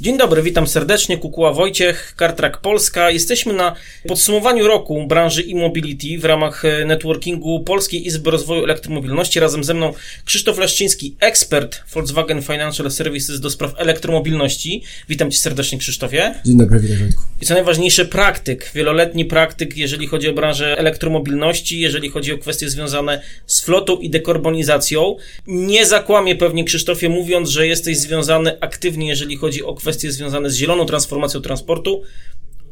Dzień dobry, witam serdecznie. Kukuła Wojciech, Kartrak Polska. Jesteśmy na podsumowaniu roku branży e-mobility w ramach e, networkingu Polskiej Izby Rozwoju Elektromobilności. Razem ze mną Krzysztof Leszczyński, ekspert Volkswagen Financial Services do spraw elektromobilności. Witam Cię serdecznie, Krzysztofie. Dzień dobry, witam Wojtku. I co najważniejsze, praktyk, wieloletni praktyk, jeżeli chodzi o branżę elektromobilności, jeżeli chodzi o kwestie związane z flotą i dekarbonizacją. Nie zakłamie pewnie, Krzysztofie, mówiąc, że jesteś związany aktywnie, jeżeli chodzi o kwestie kwestie związane z zieloną transformacją transportu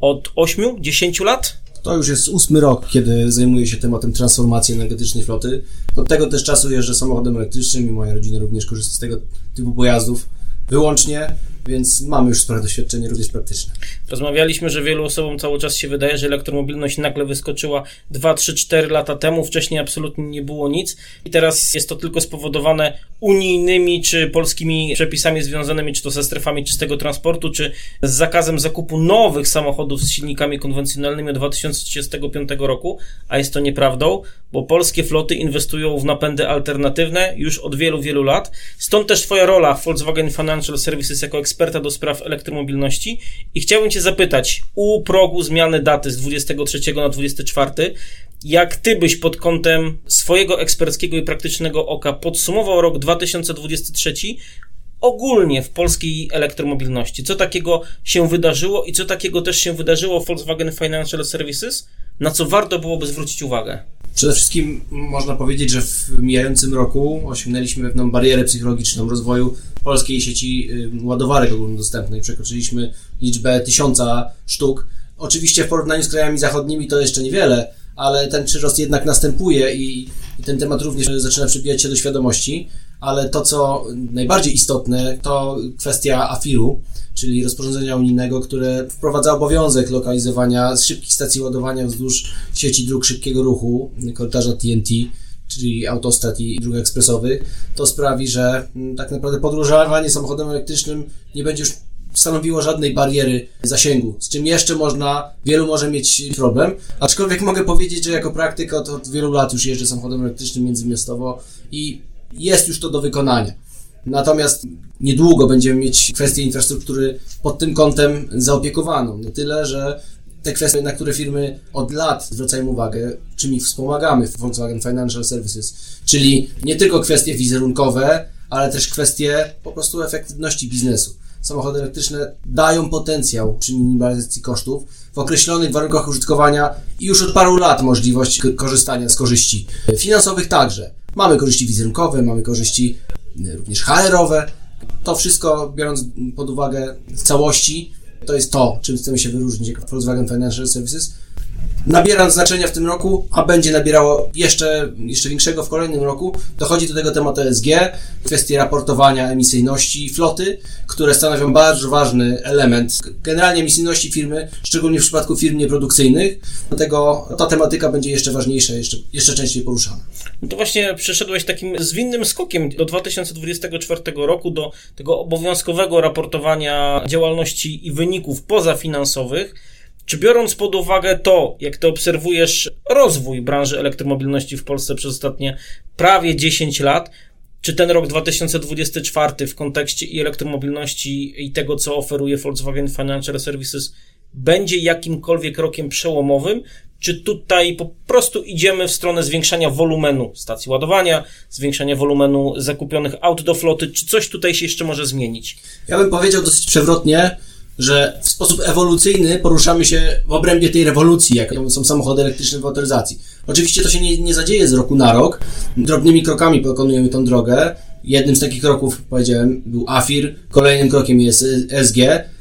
od 8-10 lat? To już jest ósmy rok, kiedy zajmuję się tematem transformacji energetycznej floty. Od tego też czasu jeżdżę samochodem elektrycznym i moja rodzina również korzysta z tego typu pojazdów wyłącznie więc mamy już spore doświadczenie również praktyczne. Rozmawialiśmy, że wielu osobom cały czas się wydaje, że elektromobilność nagle wyskoczyła 2, 3, 4 lata temu, wcześniej absolutnie nie było nic. I teraz jest to tylko spowodowane unijnymi czy polskimi przepisami związanymi czy to ze strefami czystego transportu, czy z zakazem zakupu nowych samochodów z silnikami konwencjonalnymi od 2035 roku, a jest to nieprawdą, bo polskie floty inwestują w napędy alternatywne już od wielu, wielu lat. Stąd też Twoja rola w Volkswagen Financial Services jako ekspert eksperta do spraw elektromobilności i chciałbym Cię zapytać u progu zmiany daty z 23 na 24, jak Ty byś pod kątem swojego eksperckiego i praktycznego oka podsumował rok 2023 ogólnie w polskiej elektromobilności? Co takiego się wydarzyło i co takiego też się wydarzyło w Volkswagen Financial Services, na co warto byłoby zwrócić uwagę? Przede wszystkim można powiedzieć, że w mijającym roku osiągnęliśmy pewną barierę psychologiczną rozwoju polskiej sieci ładowarek ogólnodostępnej. Przekroczyliśmy liczbę tysiąca sztuk. Oczywiście w porównaniu z krajami zachodnimi to jeszcze niewiele, ale ten przyrost jednak następuje i, i ten temat również zaczyna przybijać się do świadomości. Ale to, co najbardziej istotne, to kwestia AFIR-u, czyli rozporządzenia unijnego, które wprowadza obowiązek lokalizowania szybkich stacji ładowania wzdłuż sieci dróg szybkiego ruchu, korytarza TNT, czyli autostrad i dróg ekspresowych, to sprawi, że mm, tak naprawdę podróżowanie samochodem elektrycznym nie będzie już stanowiło żadnej bariery zasięgu, z czym jeszcze można, wielu może mieć problem, aczkolwiek mogę powiedzieć, że jako praktyk od, od wielu lat już jeżdżę samochodem elektrycznym międzymiastowo i jest już to do wykonania. Natomiast niedługo będziemy mieć kwestię infrastruktury pod tym kątem zaopiekowaną. Na tyle, że te kwestie, na które firmy od lat zwracają uwagę, czym ich wspomagamy w Volkswagen Financial Services, czyli nie tylko kwestie wizerunkowe, ale też kwestie po prostu efektywności biznesu. Samochody elektryczne dają potencjał przy minimalizacji kosztów w określonych warunkach użytkowania i już od paru lat możliwość korzystania z korzyści finansowych także. Mamy korzyści wizerunkowe, mamy korzyści również HR-owe. To wszystko biorąc pod uwagę w całości, to jest to, czym chcemy się wyróżnić jako Volkswagen Financial Services nabiera znaczenia w tym roku, a będzie nabierało jeszcze, jeszcze większego w kolejnym roku. Dochodzi do tego tematu ESG, kwestie raportowania emisyjności floty, które stanowią bardzo ważny element generalnie emisyjności firmy, szczególnie w przypadku firm nieprodukcyjnych. Dlatego ta tematyka będzie jeszcze ważniejsza, jeszcze, jeszcze częściej poruszana. No to właśnie przeszedłeś takim zwinnym skokiem do 2024 roku, do tego obowiązkowego raportowania działalności i wyników pozafinansowych. Czy biorąc pod uwagę to, jak ty obserwujesz rozwój branży elektromobilności w Polsce przez ostatnie prawie 10 lat, czy ten rok 2024 w kontekście i elektromobilności i tego, co oferuje Volkswagen Financial Services, będzie jakimkolwiek rokiem przełomowym, czy tutaj po prostu idziemy w stronę zwiększania wolumenu stacji ładowania, zwiększania wolumenu zakupionych aut do floty, czy coś tutaj się jeszcze może zmienić? Ja bym powiedział dosyć przewrotnie, że w sposób ewolucyjny poruszamy się w obrębie tej rewolucji, jaką są samochody elektryczne w motoryzacji. Oczywiście to się nie, nie zadzieje z roku na rok. Drobnymi krokami pokonujemy tą drogę. Jednym z takich kroków, powiedziałem, był AFIR, kolejnym krokiem jest SG,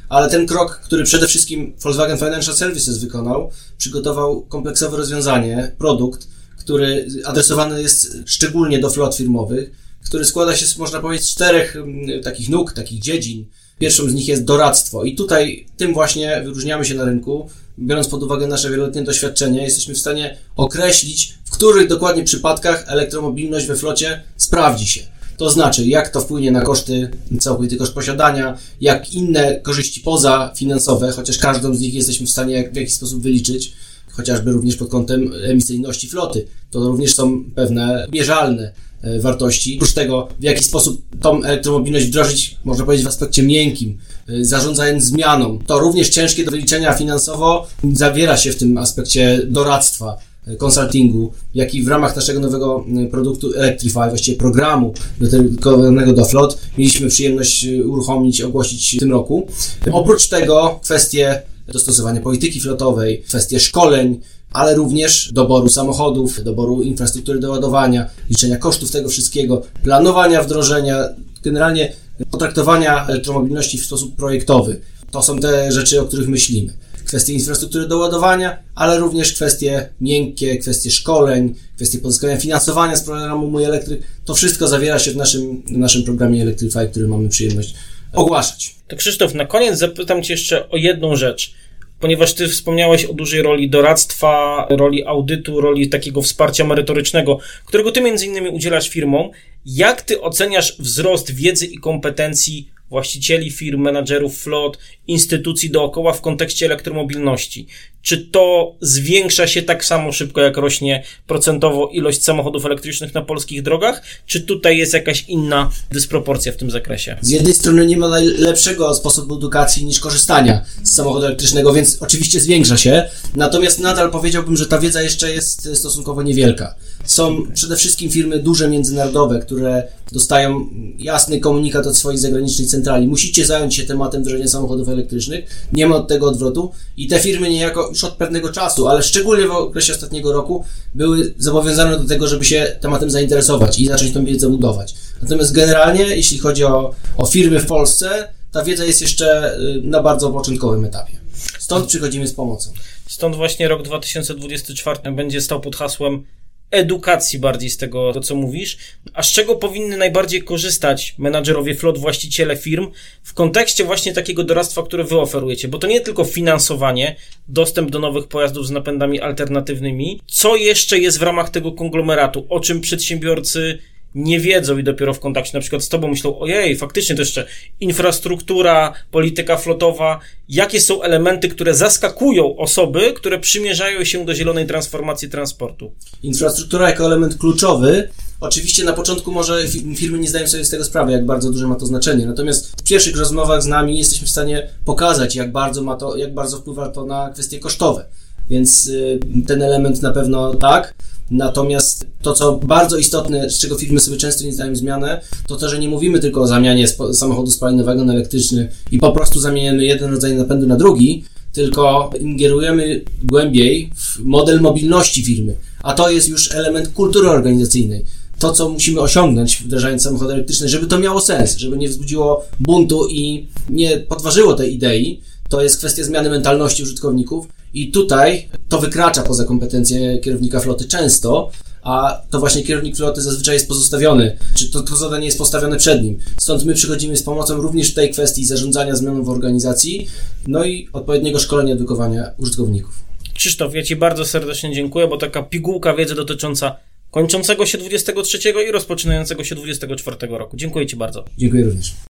ale ten krok, który przede wszystkim Volkswagen Financial Services wykonał, przygotował kompleksowe rozwiązanie, produkt, który adresowany jest szczególnie do flot firmowych, który składa się, można powiedzieć, z czterech mm, takich nóg, takich dziedzin. Pierwszą z nich jest doradztwo i tutaj tym właśnie wyróżniamy się na rynku. Biorąc pod uwagę nasze wieloletnie doświadczenie, jesteśmy w stanie określić, w których dokładnie przypadkach elektromobilność we flocie sprawdzi się. To znaczy, jak to wpłynie na koszty, całkowity koszt posiadania, jak inne korzyści pozafinansowe, chociaż każdą z nich jesteśmy w stanie w jakiś sposób wyliczyć, chociażby również pod kątem emisyjności floty. To również są pewne mierzalne e, wartości. Oprócz tego, w jaki sposób tą elektromobilność wdrożyć, można powiedzieć, w aspekcie miękkim, e, zarządzając zmianą. To również ciężkie do wyliczenia finansowo zawiera się w tym aspekcie doradztwa konsultingu, jak i w ramach naszego nowego produktu Electrify, właściwie programu dedykowanego do flot, mieliśmy przyjemność uruchomić, ogłosić w tym roku. Oprócz tego kwestie dostosowania polityki flotowej, kwestie szkoleń, ale również doboru samochodów, doboru infrastruktury do ładowania, liczenia kosztów tego wszystkiego, planowania wdrożenia, generalnie potraktowania elektromobilności w sposób projektowy. To są te rzeczy, o których myślimy kwestie infrastruktury do ładowania, ale również kwestie miękkie, kwestie szkoleń, kwestie pozyskania finansowania z programu Mój Elektryk. To wszystko zawiera się w naszym, w naszym programie Electrify, który mamy przyjemność ogłaszać. To Krzysztof, na koniec zapytam Cię jeszcze o jedną rzecz ponieważ ty wspomniałeś o dużej roli doradztwa, roli audytu, roli takiego wsparcia merytorycznego, którego ty między innymi udzielasz firmom. Jak ty oceniasz wzrost wiedzy i kompetencji właścicieli firm, menadżerów flot, instytucji dookoła w kontekście elektromobilności. Czy to zwiększa się tak samo szybko, jak rośnie procentowo ilość samochodów elektrycznych na polskich drogach? Czy tutaj jest jakaś inna dysproporcja w tym zakresie? Z jednej strony nie ma najlepszego sposobu edukacji niż korzystania z samochodu elektrycznego, więc oczywiście zwiększa się. Natomiast nadal powiedziałbym, że ta wiedza jeszcze jest stosunkowo niewielka. Są przede wszystkim firmy duże, międzynarodowe, które dostają jasny komunikat od swoich zagranicznych centrali. Musicie zająć się tematem wdrożenia samochodów elektrycznych. Nie ma od tego odwrotu. I te firmy niejako już od pewnego czasu, ale szczególnie w okresie ostatniego roku, były zobowiązane do tego, żeby się tematem zainteresować i zacząć tą wiedzę budować. Natomiast generalnie, jeśli chodzi o, o firmy w Polsce, ta wiedza jest jeszcze y, na bardzo początkowym etapie. Stąd przychodzimy z pomocą. Stąd właśnie rok 2024 będzie stał pod hasłem edukacji bardziej z tego, to co mówisz, a z czego powinny najbardziej korzystać menadżerowie flot, właściciele firm w kontekście właśnie takiego doradztwa, które wy oferujecie, bo to nie tylko finansowanie, dostęp do nowych pojazdów z napędami alternatywnymi, co jeszcze jest w ramach tego konglomeratu, o czym przedsiębiorcy nie wiedzą i dopiero w kontakcie na przykład z tobą myślą, ojej, faktycznie to jeszcze infrastruktura, polityka flotowa, jakie są elementy, które zaskakują osoby, które przymierzają się do zielonej transformacji transportu? Infrastruktura jako element kluczowy. Oczywiście na początku może firmy nie zdają sobie z tego sprawy, jak bardzo duże ma to znaczenie. Natomiast w pierwszych rozmowach z nami jesteśmy w stanie pokazać, jak bardzo ma to, jak bardzo wpływa to na kwestie kosztowe. Więc y, ten element na pewno tak. Natomiast to, co bardzo istotne, z czego firmy sobie często nie zdają zmianę, to to, że nie mówimy tylko o zamianie samochodu spalinowego na elektryczny i po prostu zamieniamy jeden rodzaj napędu na drugi, tylko ingerujemy głębiej w model mobilności firmy. A to jest już element kultury organizacyjnej. To, co musimy osiągnąć wdrażając samochody elektryczne, żeby to miało sens, żeby nie wzbudziło buntu i nie podważyło tej idei, to jest kwestia zmiany mentalności użytkowników i tutaj to wykracza poza kompetencje kierownika floty często, a to właśnie kierownik floty zazwyczaj jest pozostawiony, czy to, to zadanie jest postawione przed nim. Stąd my przychodzimy z pomocą również w tej kwestii zarządzania zmianą w organizacji, no i odpowiedniego szkolenia, edukowania użytkowników. Krzysztof, ja Ci bardzo serdecznie dziękuję, bo taka pigułka wiedzy dotycząca kończącego się 23 i rozpoczynającego się 24 roku. Dziękuję Ci bardzo. Dziękuję również.